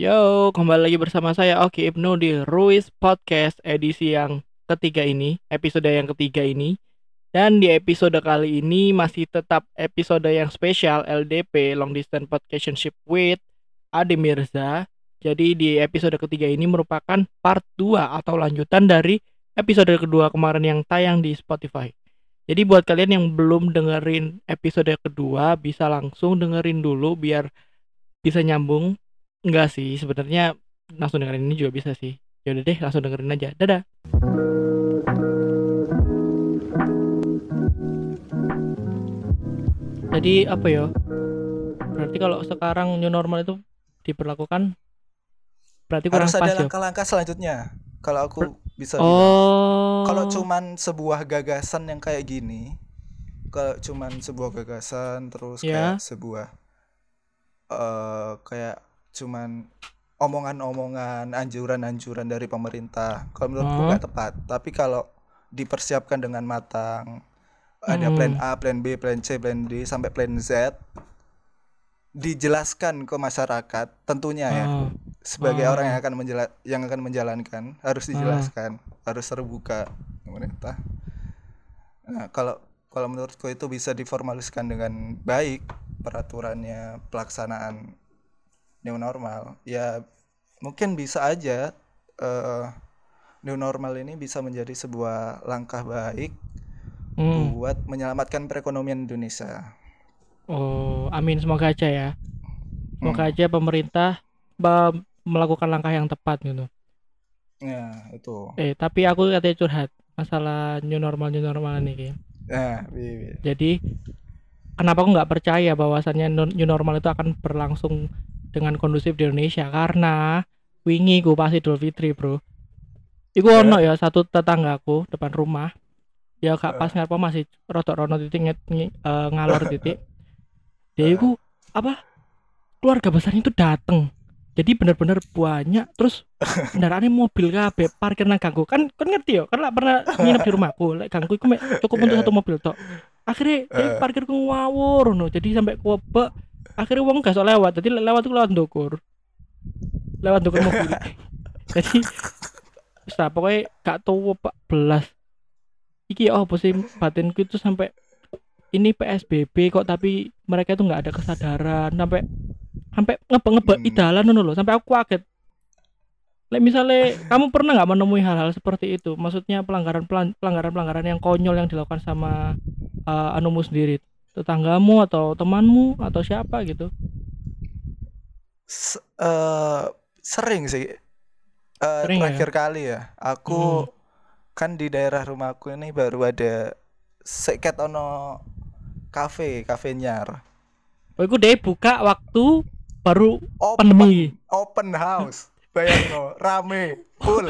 Yo, kembali lagi bersama saya Oki Ibnu di Ruiz Podcast edisi yang ketiga ini, episode yang ketiga ini. Dan di episode kali ini masih tetap episode yang spesial LDP Long Distance Podcationship with Ade Mirza. Jadi di episode ketiga ini merupakan part 2 atau lanjutan dari episode kedua kemarin yang tayang di Spotify. Jadi buat kalian yang belum dengerin episode kedua bisa langsung dengerin dulu biar bisa nyambung Enggak sih, sebenarnya langsung dengerin ini juga bisa sih. Yaudah deh, langsung dengerin aja. Dadah. Jadi apa ya? Berarti kalau sekarang new normal itu diperlakukan berarti kurang Harus pas ada ya. langkah-langkah selanjutnya. Kalau aku bisa bilang. Oh. Kalau cuman sebuah gagasan yang kayak gini, kalau cuman sebuah gagasan terus Ya. kayak sebuah eh kayak cuman omongan-omongan, anjuran-anjuran dari pemerintah. Kalau menurutku Hmm. nggak tepat. Tapi kalau dipersiapkan dengan matang, ada Hmm. plan A, plan B, plan C, plan D sampai plan Z, dijelaskan ke masyarakat, tentunya ya Ah, sebagai Ah. orang yang akan menjala- yang akan menjalankan harus dijelaskan, harus terbuka pemerintah. Nah, kalau kalau menurutku itu bisa diformaliskan dengan baik peraturannya pelaksanaan new normal. Ya mungkin bisa aja eh, new normal ini bisa menjadi sebuah langkah baik hmm. buat menyelamatkan perekonomian Indonesia. Oh, amin semoga aja ya. Semoga Hmm. aja pemerintah melakukan langkah yang tepat gitu. Ya, itu. Eh, tapi aku katanya curhat masalah new normal new normal nih. Ki. Nah. Jadi kenapa aku nggak percaya bahwasannya new normal itu akan berlangsung dengan kondusif di Indonesia karena wingi ku pas Idul Fitri, Bro. Iku Eh. ono ya satu tetanggaku depan rumah. Ya gak pas ngarepa masih rodok rono titik nge- nge- eh, ngalor titik. Dia Eh. iku apa? Keluarga besarnya itu dateng. Jadi bener-bener banyak terus kendaraannya mobil kabeh parkir nang ganggu kan kan ngerti ya kan lah pernah nginep di rumahku lek ganggu iku cukup untuk Iya. satu mobil tok akhirnya dia Eh. parkir ku ngawur no jadi sampai kuwebek akhirnya wong gak lewat jadi lewat itu lewat ndukur lewat ndukur mobil. Jadi wis lah, pokoknya gak tau pak belas. Iki oh sih batinku itu sampai ini PSBB kok tapi mereka itu nggak ada kesadaran. Sampai sampai ngebek-ngebek Hmm. idalan ngono loh sampai aku kaget. Lek misalnya kamu pernah nggak menemui hal-hal seperti itu? Maksudnya pelanggaran pelanggaran pelanggaran yang konyol yang dilakukan sama uh, anumu sendiri tetanggamu atau temanmu atau siapa gitu S- eh, sering sih. Eh, Sering ya? terakhir kali ya, aku Hmm. kan di daerah rumahku ini baru ada seket ono kafe, kafe nyar. oh itu deh buka waktu baru Open, pandemi open house. Bayang no, rame, full.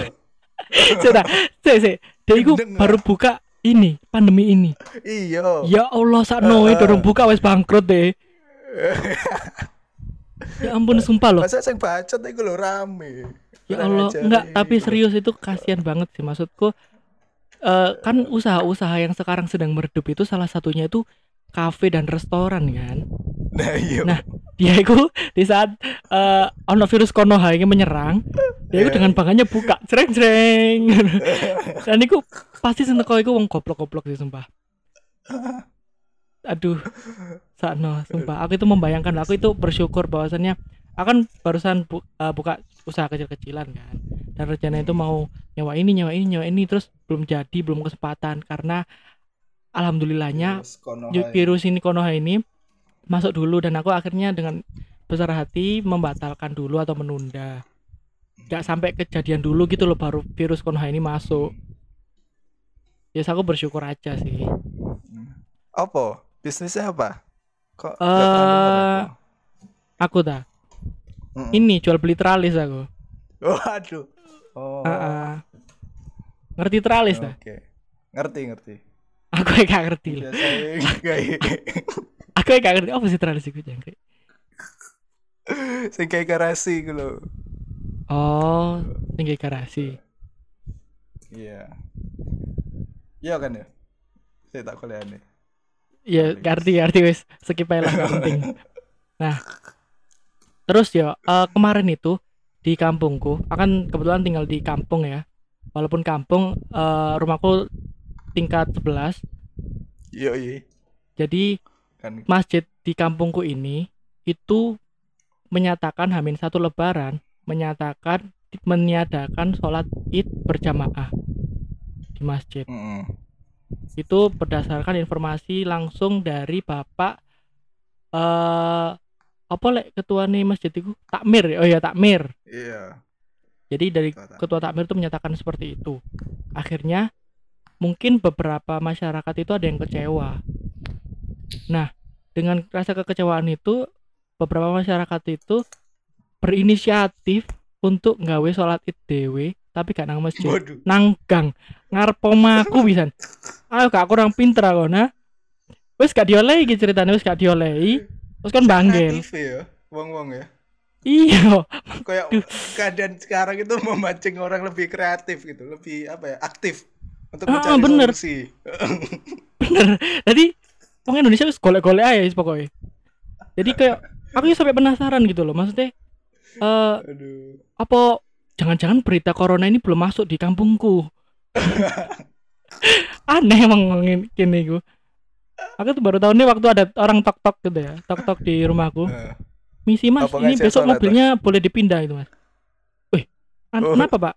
sudah sih sih dia itu Gendeng, baru buka ini pandemi ini Iyo. ya Allah Eh, eh. dorong buka wes bangkrut deh ya ampun sumpah loh Masa sing bacot iku lho rame. Ya Allah, enggak, tapi serius itu kasihan banget sih maksudku. eh kan usaha-usaha yang sekarang sedang meredup itu salah satunya itu kafe dan restoran kan. Nah, iya. Nah, Dia itu di saat eh ono virus konoha ini menyerang, dia itu dengan bangganya buka, jreng-jreng. Dan itu pasti seneko iku wong goblok-goblok sih sumpah. Aduh, sakno sumpah. Aku itu membayangkan, aku itu bersyukur bahwasannya akan barusan bu- eh, buka usaha kecil-kecilan kan dan rencana itu mau nyawa ini nyawa ini nyawa ini terus belum jadi belum kesempatan karena alhamdulillahnya Virus virus ini konoha ini masuk dulu dan aku akhirnya dengan besar hati membatalkan dulu atau menunda nggak sampai kejadian dulu gitu loh baru virus konoha ini masuk ya aku bersyukur aja sih Apa? Bisnisnya apa? Kok dengar aku? aku tak Mm-mm. ini jual beli teralis aku Waduh. Oh. Ah. ngerti teralis Oke. Ngerti, ngerti. Aku yang gak ngerti lah Biasanya kayak aku yang gak ngerti apa sih teralis itu jangkrik sing kayak garasi gitu loh. oh tinggi garasi Iya. Iya kan ya? Saya tak kuliah nih. ya ngerti ngerti wes skip aja lah penting nah terus ya eh, kemarin itu di kampungku akan kebetulan tinggal di kampung ya walaupun kampung uh, rumahku tingkat 11 iya iya jadi kan masjid di kampungku ini itu menyatakan Hamin satu Lebaran menyatakan meniadakan sholat id berjamaah di masjid. Mm-mm. itu berdasarkan informasi langsung dari bapak eh apa lek ketua nih masjid itu? Takmir oh ya takmir. Iya. Jadi dari ketua takmir itu menyatakan seperti itu. Akhirnya mungkin beberapa masyarakat itu ada yang kecewa. Nah dengan rasa kekecewaan itu beberapa masyarakat itu berinisiatif untuk nggawe sholat id dewe tapi gak nang masjid. Waduh. Nang gang. Ngarep omaku bisa ayo gak kurang pinter aku nah. Wis gak diolehi iki ceritanya wis gak diolehi. Terus kan banggel ya wong-wong ya. Iya. Kayak keadaan sekarang itu memancing orang lebih kreatif gitu lebih apa ya aktif untuk Ah, mencari bener. solusi. Bener. Jadi wong Indonesia wis golek-golek aja pokoknya jadi kayak aku sampai penasaran gitu loh maksudnya eh aduh. apa jangan-jangan berita corona ini belum masuk di kampungku? Aneh emang ngomongin gini gue aku tuh baru tahu nih waktu ada orang tok tok gitu ya tok tok di rumahku. Misi mas Apa ini besok mobilnya boleh dipindah itu mas. Wih Oh. kenapa pak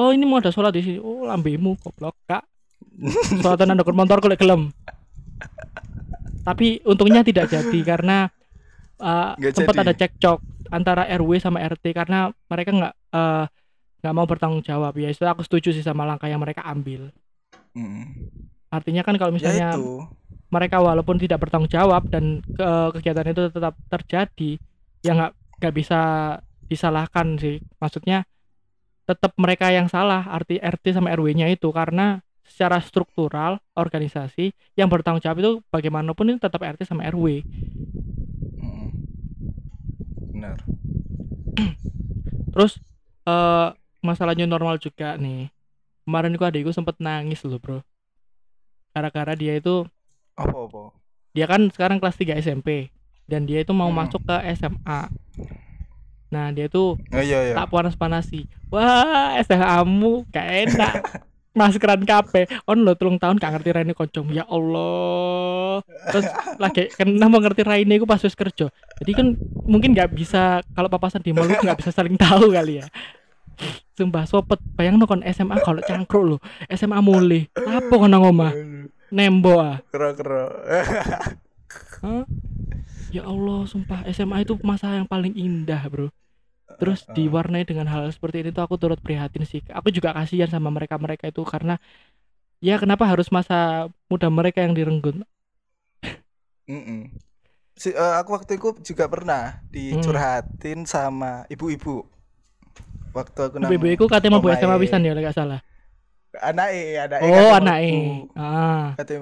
oh ini mau ada sholat di sini. Oh lambemu goblok kak. Sholatan anda motor kalau gelem. Tapi untungnya tidak jadi karena uh, sempat jadi. ada cekcok antara RW sama RT karena mereka nggak uh, nggak mau bertanggung jawab. Ya itu aku setuju sih sama langkah yang mereka ambil. Mm. artinya kan kalau ya misalnya itu. mereka walaupun tidak bertanggung jawab dan ke- kegiatan itu tetap terjadi ya nggak nggak bisa disalahkan sih. Maksudnya tetap mereka yang salah arti RT sama RW-nya itu. Karena secara struktural organisasi yang bertanggung jawab itu bagaimanapun itu tetap RT sama RW Mm. benar. Terus eh masalah new normal juga nih. Kemarin itu adikku sempet nangis loh bro. Gara-gara dia itu apa apa? dia kan sekarang kelas 3 SMP dan dia itu mau Hmm. masuk ke SMA nah dia itu oh iya iya. tak panas-panasi wah SDH-mu gak enak. Maskeran kape on lo telung tahun gak ngerti raine koncom ya Allah. Terus lagi kenapa ngerti raine aku pas wis kerja. Jadi kan mungkin nggak bisa kalau papasan di mall nggak bisa saling tahu kali ya. Sumpah sopet. Bayang kon SMA kalau cangkruk lo SMA mulai apa kon nang omah? Nembo ah. Kero kero Hah? Ya Allah, sumpah SMA itu masa yang paling indah, Bro. Terus diwarnai dengan hal seperti ini tuh aku turut prihatin sih. Aku juga kasihan sama mereka-mereka itu karena ya kenapa harus masa muda mereka yang direnggut? Mm-mm. Si, eh, aku waktu itu juga pernah dicurhatin sama ibu-ibu. Waktu aku nang ku katanya mau buat SMA pisan ya, lek gak salah. Anake, anake Oh, kate anake. mlebu. Ah. Kate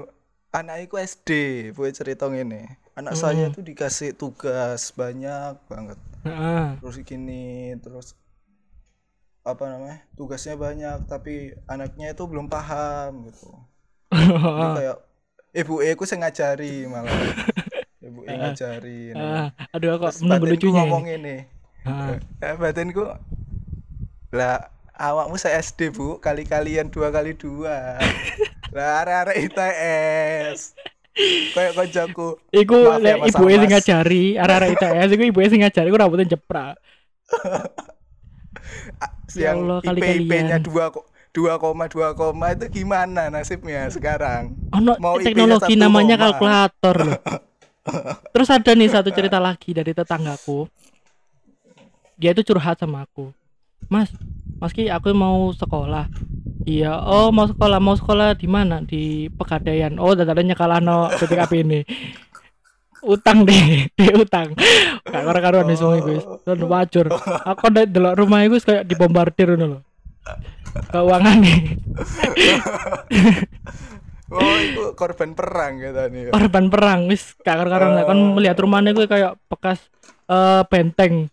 anakku SD, buat cerita ngene. Anak Hmm. saya tuh dikasih tugas banyak banget. Heeh. Terus gini, terus apa namanya? Tugasnya banyak tapi anaknya itu belum paham gitu. Jadi kayak ibu E ku sing ngajari malah. ibu E ngajari. Ah, aduh aku menunggu lucunya. ngomong ini. Ah. Eh, batinku lah awakmu saya SD bu kali kalian dua kali dua lah arek-arek ITS kayak koncoku Iku ya, lek Mas ibu e sing ngajari, arah-arah ITS iku ibu e sing ngajari iku rambutnya jeprak. Ya yang Allah, IP kali-kalian. IP-nya dua ko- dua koma dua koma itu gimana nasibnya sekarang Ono Mau IP-nya teknologi namanya koma. kalkulator loh. Terus ada nih satu cerita lagi dari tetanggaku. Dia itu curhat sama aku. Mas, Mas Ki, aku mau sekolah. Iya, oh mau sekolah, mau sekolah di mana? Di Pegadaian. Oh, dadanya kalano BPKB ini. Utang deh, deh utang. Gak karu-karuan nih semua guys. Dan wajur. Aku udah delok rumah itu kayak dibombardir ngono loh. Keuangan nih. oh itu korban perang gitu nih korban perang wis gak karuan lah kan melihat rumahnya gue kayak bekas eh benteng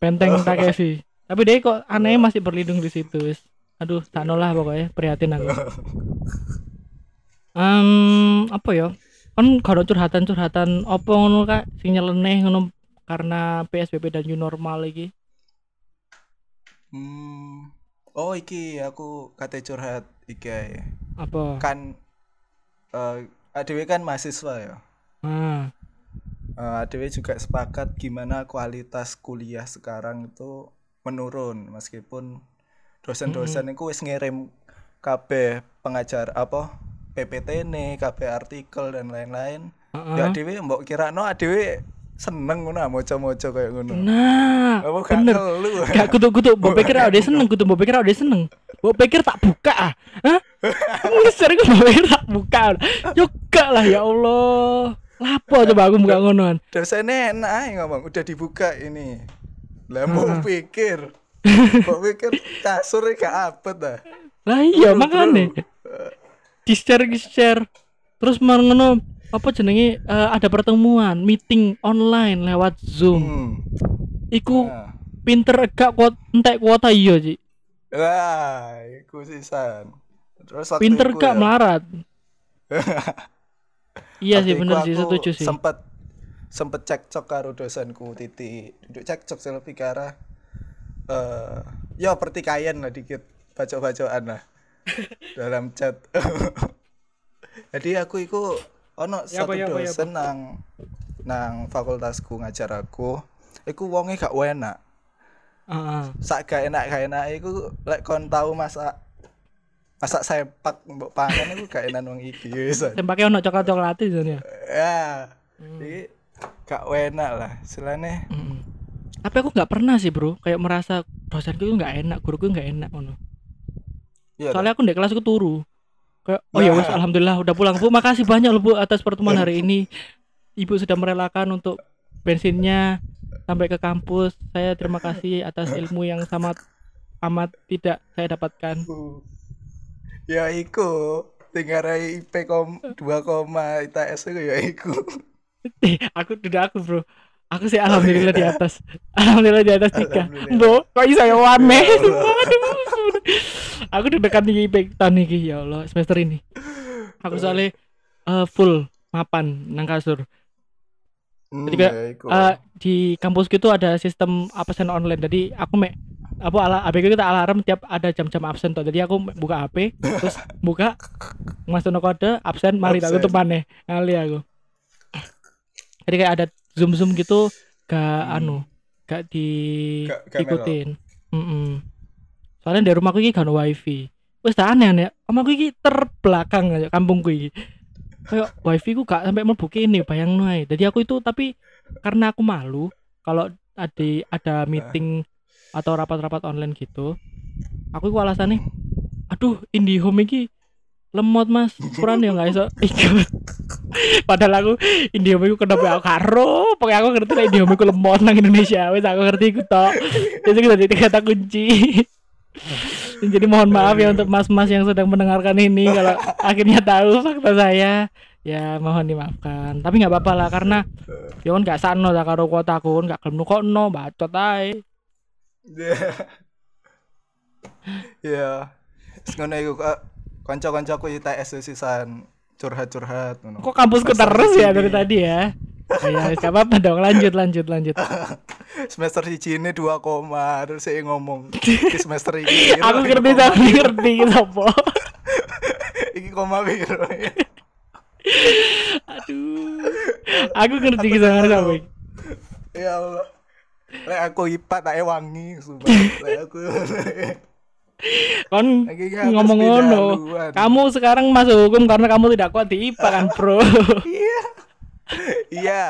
benteng Takeshi tapi dia kok aneh masih berlindung di situ wis aduh tak lah pokoknya prihatin aku Em, apa ya kan kalau curhatan curhatan opo ngono kak sing nyeleneh ngono karena PSBB dan new normal lagi Hmm. Oh iki aku kate curhat iki. Apa? Kan eh ADW kan mahasiswa ya. Ah, Eh, ADW juga sepakat gimana kualitas kuliah sekarang itu menurun meskipun dosen-dosen itu wis ngirim kabeh pengajar apa PPT nih, kabeh artikel dan lain-lain. Heeh. Ya ADW mbok kira no ADW seneng ngono ah, moco-moco kayak ngono. Nah, Apa gak bener. ngelu? Gak kutu-kutu, mbok pikir ada seneng, kutu mbok pikir ada seneng. Mbok pikir tak buka ah. Hah? Ngeser gue mbok pikir tak buka. Yo gak lah ya Allah. Lapo coba aku buka ngonoan. dosennya enak ngomong udah dibuka ini lah mau pikir mau pikir kasurnya gak apet dah Lah iya bro. Di share di share. Terus ngono apa jenenge eh, ada pertemuan meeting online lewat Zoom. hmm. Iku nah. pinter gak kuat entek kuota iya, Ci. wah iku sisan terus Pinter gak ya, melarat. iya sih bener sih setuju sih. sempet sempet cekcok karo dosenku titi. Duduk cekcok sih lebih ke arah eh ya pertikaian lah dikit bacok-bacokan lah dalam chat. Jadi aku iku ono Ya satu ya ya dosen nang nang fakultasku ngajar aku. Iku wonge gak enak. Heeh. sak gak enak gak enak iku lek kon tau masak masak sepak mbok pangan iku gak enak wong iki wis. Ono coklat-coklat itu ya. ya jadi gak enak lah selane Mm. Tapi aku nggak pernah sih bro, kayak merasa dosenku itu nggak enak, guruku nggak enak ngono. iya Soalnya aku di kelasku turu. Kayak oh ya wes Nah. alhamdulillah udah pulang bu, makasih banyak loh bu atas pertemuan hari ini. Ibu sudah merelakan untuk bensinnya sampai ke kampus. Saya terima kasih atas ilmu yang sangat amat tidak saya dapatkan. Ya iku tinggarai IP kom 2, ITS iku ya iku aku tidak aku bro. Aku sih alhamdulillah di atas. Alhamdulillah di atas tiga. Bu, kok bisa ya warme? Ya. Aku deg-degan nih IPK tahun ini ya Allah semester ini. Aku soalnya eh, full mapan nang kasur. Hmm, Jadi kayak, ya. Eh, di kampus gitu ada sistem absen online. Jadi aku mek apa ala ABG kita alarm tiap ada jam-jam absen tuh. Jadi aku buka HP terus buka masuk kode absen mari tak tutup maneh. Ngali aku. Jadi kayak ada zoom zoom gitu gak Hmm. anu gak di Gak- gak ikutin. Mm-mm. Soalnya di rumahku ini gak ada wifi. Wes tak aneh aneh. Omahku ini terbelakang aja kampungku ini. Kayak wifi ku gak sampai mlebu ini bayang ae. Jadi aku itu tapi karena aku malu kalau ada ada meeting atau rapat-rapat online gitu. Aku itu alasannya aduh IndiHome iki lemot mas. Kurang ya nggak iso ikut padahal aku IndiHome iku kenapa aku karo. Pokoknya aku ngerti lah IndiHome iku lemot nang Indonesia. Wes aku ngerti iku tok. Itu kita jadi kata kunci. Jadi mohon maaf ya untuk mas-mas yang sedang mendengarkan ini kalau akhirnya tahu fakta saya. Ya mohon dimaafkan. Tapi nggak apa-apa lah karena ya kan gak sano lah karo kotaku kan gak gelem nukokno bacot ae. Ya. Ya. Terus ngono kok kanca-kancaku ITS sisan curhat-curhat ngono. kok kampusku Semester terus ya dari tadi ya Oh ya gak apa-apa dong lanjut lanjut lanjut Semester siji ini 2 koma terus saya ngomong di semester ini. aku ngerti tapi ngerti sopo Iki koma piro. aduh aku ngerti kisah sampai Ya Allah. Lek aku IPA tak wangi sumpah. Lek aku kon Lagi ngomong ngono kamu sekarang masuk hukum karena kamu tidak kuat di IPA kan bro Iya. Iya.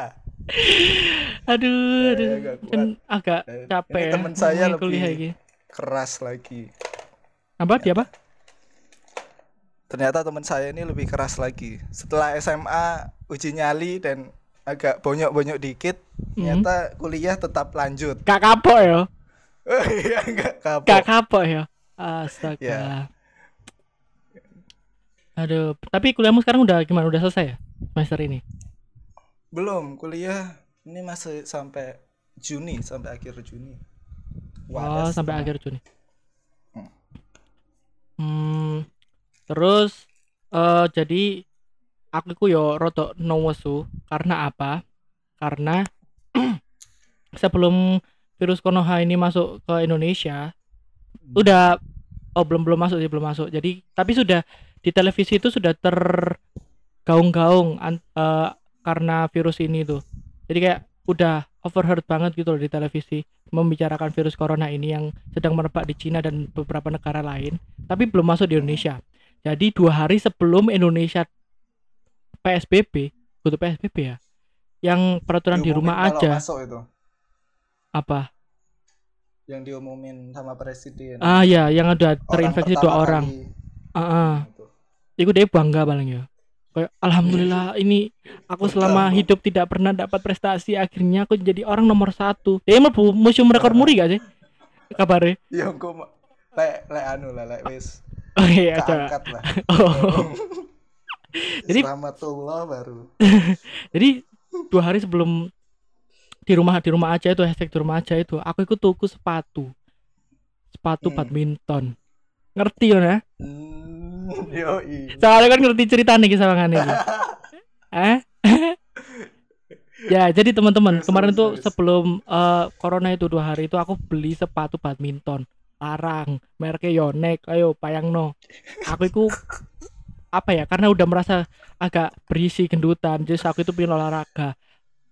aduh, aduh. Eh, agak. Dan agak Eh, capek ini ya temen saya kuliah lebih- iki. Keras lagi. apa dia apa Ternyata teman saya ini lebih keras lagi. Setelah SMA uji nyali dan agak bonyok-bonyok dikit, Hmm. ternyata kuliah tetap lanjut. gak kapok ya Oh iya enggak kapok. gak kapok ya astaga Ya. aduh tapi kuliahmu sekarang udah gimana udah selesai ya semester ini Belum, kuliah ini masih sampai Juni, sampai akhir Juni. Oh, Waras. sampai akhir Juni. Hmm. Hmm, terus eh jadi aku ku yo rotok no wesu karena apa? Karena sebelum virus Konoha ini masuk ke Indonesia, udah oh belum belum masuk sih belum masuk. Jadi tapi sudah di televisi itu sudah tergaung-gaung eh, karena virus ini tuh. Jadi kayak udah overheard banget gitu loh di televisi membicarakan virus corona ini yang sedang merebak di Cina dan beberapa negara lain tapi belum masuk di Indonesia. Jadi dua hari sebelum Indonesia PSBB butuh PSBB ya yang peraturan di rumah aja. masuk itu. Apa yang diumumin sama presiden ah ya yang ada Orang terinfeksi dua pertama orang ah ah. Iku dia bangga paling ya. Kayak alhamdulillah ini aku selama hidup tidak pernah dapat prestasi akhirnya aku jadi orang nomor satu. Dia mlebu museum rekor muri gak sih? Kabarnya. ya ma- lek lek anu lah lek wis Oh iya keangkat lah Oh. Jadi- Selamatullah baru Jadi dua hari sebelum di rumah di rumah aja itu hashtag di rumah aja itu. Aku ikut tuku sepatu. Sepatu Hmm. badminton. Ngerti ya? Hmm, yoi. Soalnya kan ngerti cerita nih sama ini. Eh? Ya jadi teman-teman kemarin tuh sebelum eh, corona itu dua hari itu aku beli sepatu badminton. Larang mereknya Yonex. Ayo payangno aku itu apa ya karena udah merasa agak berisi gendutan jadi aku itu pengen olahraga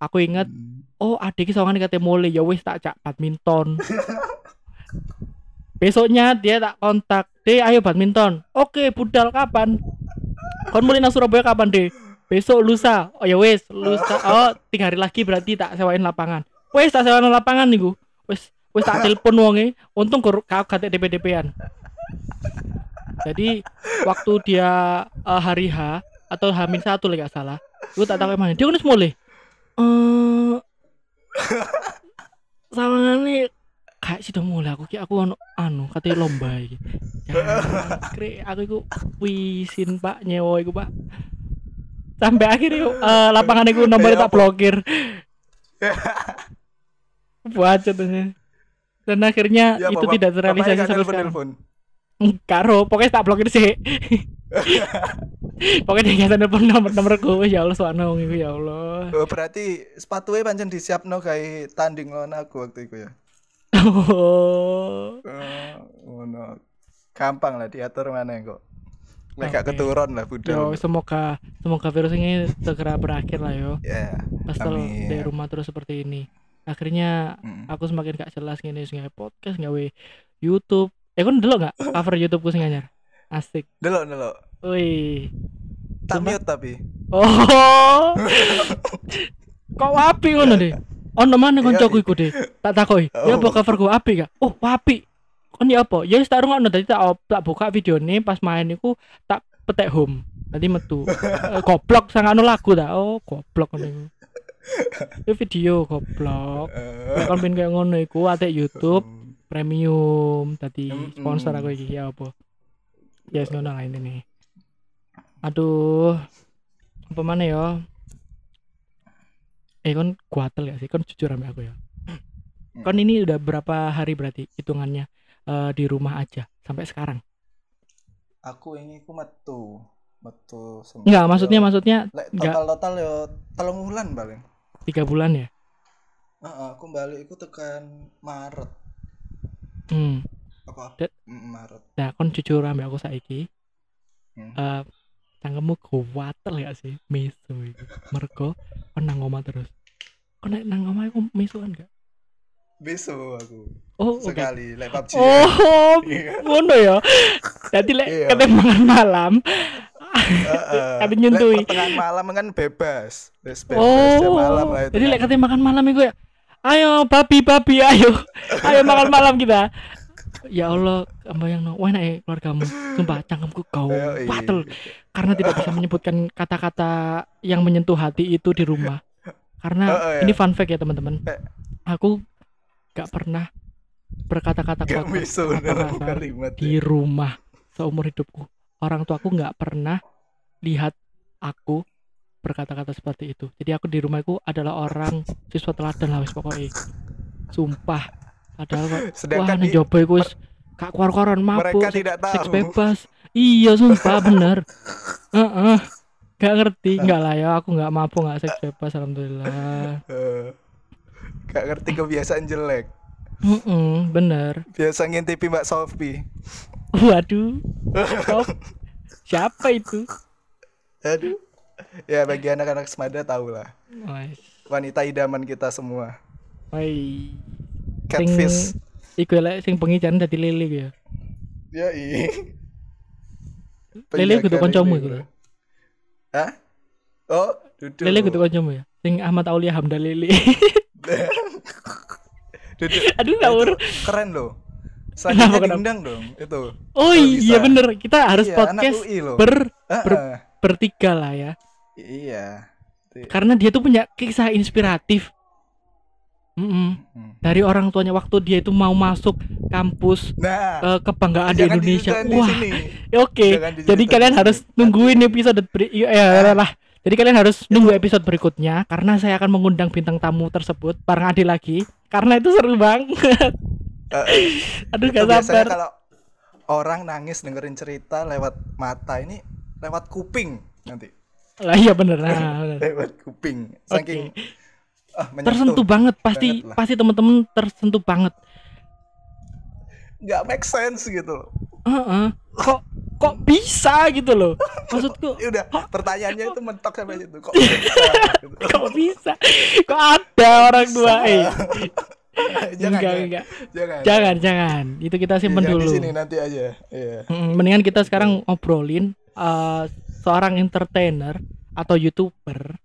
aku ingat Hmm. oh adik soalnya katanya mulai ya wis tak cak badminton. Besoknya dia tak kontak deh ayo badminton. Oke budal kapan? Kon mulai nang Surabaya kapan deh besok lusa. Oh ya wis lusa. Oh tiga hari lagi berarti tak sewain lapangan. Wis tak sewain lapangan nih wis wis tak telepon wonge. Untung kau kau kate DP DP-an jadi waktu dia eh, hari H atau Hamin satu lagi gak salah gue tak tahu emang dia kan wis mulai eh sawangane kayak sih mulai aku ki aku anu anu katanya lomba iki. Ya, kre aku iku wisin Pak nyewa iku Pak. Sampai akhirnya eh, lapangan iku nomor tak blokir. Bacot aja. Dan akhirnya Ya, itu bapak- tidak terrealisasi sampai sekarang. nelpon. Karo, pokoknya tak blokir sih. pokoknya dia telepon nomor nomor gue ya Allah soalnya wong ya Allah. Oh, berarti sepatunya pancen disiapno kayak tanding lawan aku waktu itu ya. Oh. Oh, ngono. Gampang lah diatur mana kok. Lek gak keturun lah Yo, budal. semoga semoga virus ini segera berakhir lah yo. Ya. Pastel Amin. di rumah terus seperti ini. Akhirnya Mm. aku semakin gak jelas sing gawe podcast gawe YouTube. Eh kon delok gak cover YouTubeku sing anyar? Asik. Delok delok. Wih. Tak mute tapi. Oh. Kok wapi ngono deh? Ono mana Iya, koncoku iku deh. Tak takoki. Ya apa Oh. cover gue api gak? Oh, wapi. Kon ya apa? Ya wis tak rungokno dadi tak tak buka videone pas main iku tak petek home. Tadi metu. Eh, goblok sang anu lagu ta. Oh, goblok ngono iku. Itu video goblok. Nek kon kayak ngono iku ate YouTube premium tadi sponsor aku iki ya apa. Ya yes, ngono lah ini. Aduh. Apa mana ya? Eh kon kuatel ya sih? Kon jujur sama aku ya. Kon ini udah berapa hari berarti hitungannya eh, di rumah aja sampai sekarang? Aku ini ku metu. Metu Enggak, maksudnya yo, maksudnya lek enggak. total total yo telung bulan paling. tiga bulan ya? Heeh, aku balik iku tekan Maret. Hmm. Apa? Mm, Maret. Nah, kon jujur sama aku saiki. Hmm. Eh cangkemmu kuatel ya sih miso itu. Mergo kon nang omah terus. Kon nang omah iku misuan gak? Besok aku Oh, sekali lek PUBG. Oh, Iya. ngono ya. Jadi lek Iya. mangan malam. Kate nyentui. Lek pertengahan malam kan bebas. Wis bebas Oh. jam malam lah itu. Jadi kan. lek makan malam iku ya. Ayo babi babi ayo. Ayo makan malam kita. Ya Allah, bayang no, wah enak keluargamu. Sumpah cangkemku kau iya. patel karena tidak bisa menyebutkan kata-kata yang menyentuh hati itu di rumah. Karena Oh, oh, ya. ini fun fact ya teman-teman. Eh. Aku gak pernah berkata-kata Gak kotor di rumah seumur hidupku. Orang tuaku nggak pernah lihat aku berkata-kata seperti itu. Jadi aku di rumahku adalah orang siswa teladan lah wis pokoknya. Sumpah. Padahal kok wah Sedangkan di- jobo iku wis kak kuar-kuaran mabuk, mereka tidak seks tahu. bebas. Iya sumpah bener. Heeh. Gak ngerti, enggak lah ya aku nggak mabuk nggak seks bebas alhamdulillah. Eh, Gak ngerti kebiasaan jelek. Mm-mm, bener. Biasa ngintipi Mbak Sofi. Waduh. Stop. Siapa itu? Aduh. Ya bagi anak-anak semada tahu lah. Wanita idaman kita semua. Woi. Catfish. Iku lek sing bengi jan dadi lele ya. Ya i. Lele kudu kancamu iku. Hah? Oh, duduk. Lele kudu kancamu ya. Sing Ahmad Aulia Hamda Lele. duduk. Aduh ngawur. Keren loh. Selanjutnya kenapa? diundang dong itu. Oh iya bener. Kita harus Iya, podcast ber, ber- bertiga lah ya. Iya. Karena dia tuh punya kisah inspiratif. Mm-mm. Hmm. Dari orang tuanya waktu dia itu mau masuk kampus Nah, eh, kebanggaan di Indonesia. Wah, ya oke. Diceritain Jadi di kalian harus nungguin episode beri- ya, ya, lah. Jadi kalian harus nunggu episode berikutnya karena saya akan mengundang bintang tamu tersebut bareng Adi lagi karena itu seru banget. Eh, eh. Aduh Itu gak sabar. kalau orang nangis dengerin cerita lewat mata ini lewat kuping nanti Lah iya bener. Nah, bener. lewat kuping saking ah, menyentuh. Tersentuh banget pasti Banget lah. pasti temen-temen tersentuh banget. nggak make sense gitu loh Heeh. Kok kok bisa gitu loh. Maksudku udah pertanyaannya itu mentok sampai situ kok bisa gitu. kok bisa? Kok ada orang tua eh. jangan enggak, ya. enggak. jangan Jangan, jangan. Itu kita simpen Jangan dulu. di sini nanti aja iya Mm, Mendingan kita sekarang ngobrolin eh, seorang entertainer atau youtuber.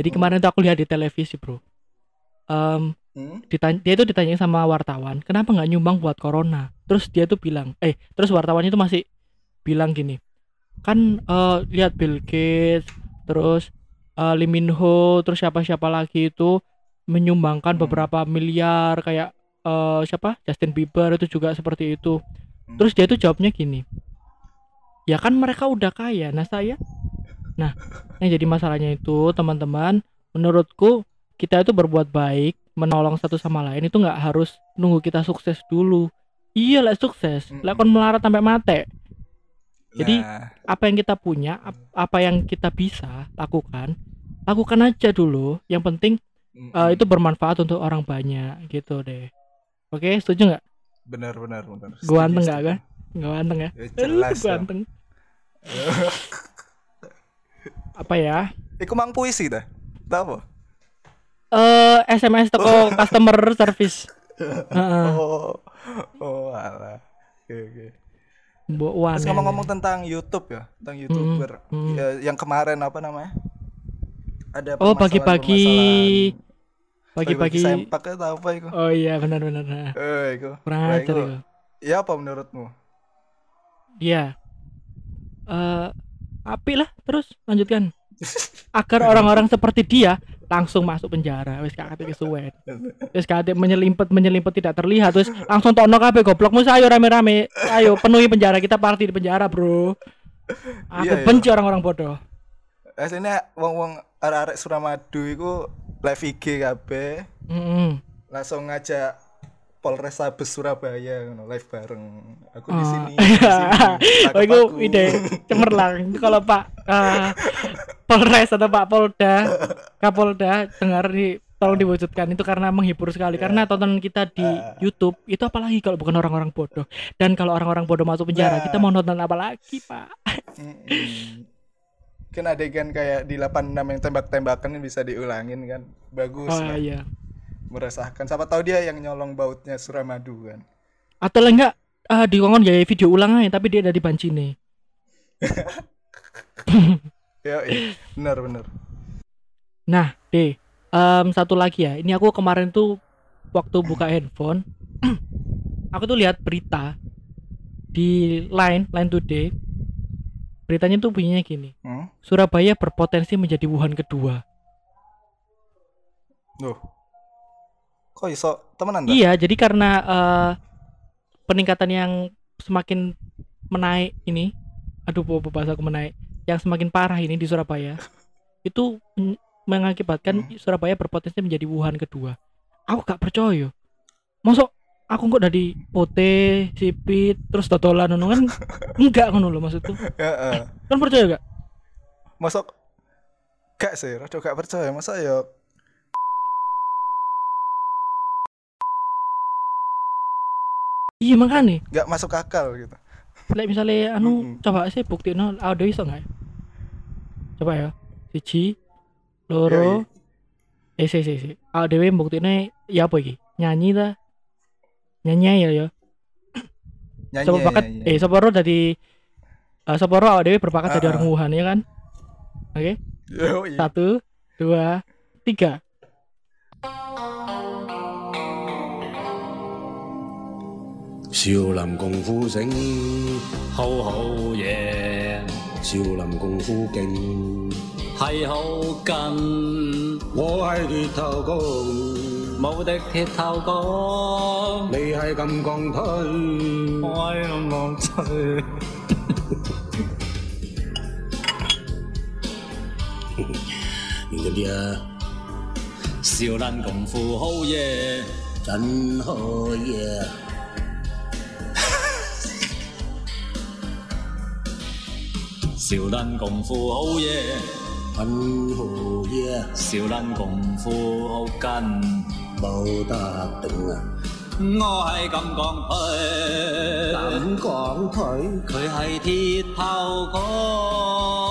Jadi kemarin tuh aku lihat di televisi, bro. Em, Hmm? ditanya, dia itu ditanya sama wartawan, kenapa nggak nyumbang buat corona? Terus dia tuh bilang, eh, terus wartawan itu masih bilang gini, kan eh, lihat Bill Gates, terus eh, Lee Min Ho, terus siapa-siapa lagi itu menyumbangkan Hmm. beberapa miliar kayak eh, siapa Justin Bieber itu juga seperti itu. Hmm. Terus dia tuh jawabnya gini, ya kan mereka udah kaya, nah saya, nah yang jadi masalahnya itu teman-teman, menurutku kita itu berbuat baik, menolong satu sama lain itu nggak harus nunggu kita sukses dulu. Iya lah sukses, Mm-mm. lah kon melarat sampai mate. Jadi, Nah, Apa yang kita punya, ap- apa yang kita bisa lakukan, lakukan aja dulu. Yang penting mm, eh, itu bermanfaat untuk orang banyak gitu deh. Oke, setuju nggak? benar benar benar Gua anteng nggak kan? Nggak ganteng ya? Ya, jelas Gua dong. Apa ya? Iku mang puisi dah tahu apa? Eh SMS toko customer service. Heeh. oh oh alah oke oke Mbok Terus ngomong-ngomong tentang YouTube ya, tentang YouTuber mm. ya, yang kemarin apa namanya? Ada Oh, pagi-pagi. Pagi-pagi. sempak atau apa itu? Oh iya benar-benar. Eh, ajar itu. itu. Ya apa menurutmu? Iya. Eh api lah terus lanjutkan. Agar orang-orang seperti dia langsung masuk penjara wis kate kesuwen. Wis kate menyelimpet menyelimpet tidak terlihat terus langsung tokno kabeh goblokmu ayo rame-rame. Ayo penuhi penjara kita party di penjara, Bro. Aku Iya, iya. benci orang-orang bodoh. Aslinya wong-wong arek-arek Suramadu iku live IG kabeh Mm langsung ngajak Polres Sabes Surabaya ngono live bareng. Aku di Ah. sini. Oh, itu ide cemerlang. Kalau Pak eh, Polres atau Pak Polda, Kapolda dengar di tolong diwujudkan itu karena menghibur sekali karena tontonan kita di Ah. YouTube itu apalagi kalau bukan orang-orang bodoh dan kalau orang-orang bodoh masuk penjara Nah. kita mau nonton apa lagi Pak Mm-mm. Kan adegan kayak di 86 yang tembak-tembakan bisa diulangin kan. Bagus. oh lah. iya Meresahkan. Siapa tahu dia yang nyolong bautnya Suramadu kan. atau enggak ah di kongkon gaya video ulang aja tapi dia ada di Bancine Ya, iya. benar benar. Nah, deh, em, satu lagi ya. Ini aku kemarin tuh waktu buka handphone, aku tuh lihat berita di Line, Line Today. Beritanya tuh bunyinya gini. Hmm? Surabaya berpotensi menjadi Wuhan kedua. Loh. Kok iso temenan dah? Iya, jadi karena eh, peningkatan yang semakin menaik ini, aduh bahasa aku menaik, yang semakin parah ini di Surabaya, itu men- mengakibatkan Hmm. Surabaya berpotensi menjadi Wuhan kedua. Aku gak percaya. Masuk aku kok dari pote, sipit, terus dodolan ngono kan enggak ngono loh maksudku. Heeh. Kan percaya gak? Masuk gak sih, rada gak percaya. Masa ya iya makanya nggak masuk akal gitu Lek misalnya anu Mm-mm. coba sih bukti no audio iso nggak? Coba ya. Siji, loro, eh si si si. Audio bukti ya apa iki? Nyanyi ta? Nyanyi ya ya. nyanyi bakat nyanyi. eh sopo ro dadi uh, sopo ro audio berbakat jadi Ah, orang. Wuhan ya kan? Oke. Satu, dua, tiga. 少林功夫醒，好好嘢，少林功夫勁，係好近，我係鐵頭功，無敵鐵頭功，你係金剛腿。我用我吹。認真啲啊，少林功夫好嘢，真好嘢！少林功夫好嘢，很好嘢，少林功夫好緊，冇得頂啊！我係金剛腿，金剛腿，佢係鐵頭功。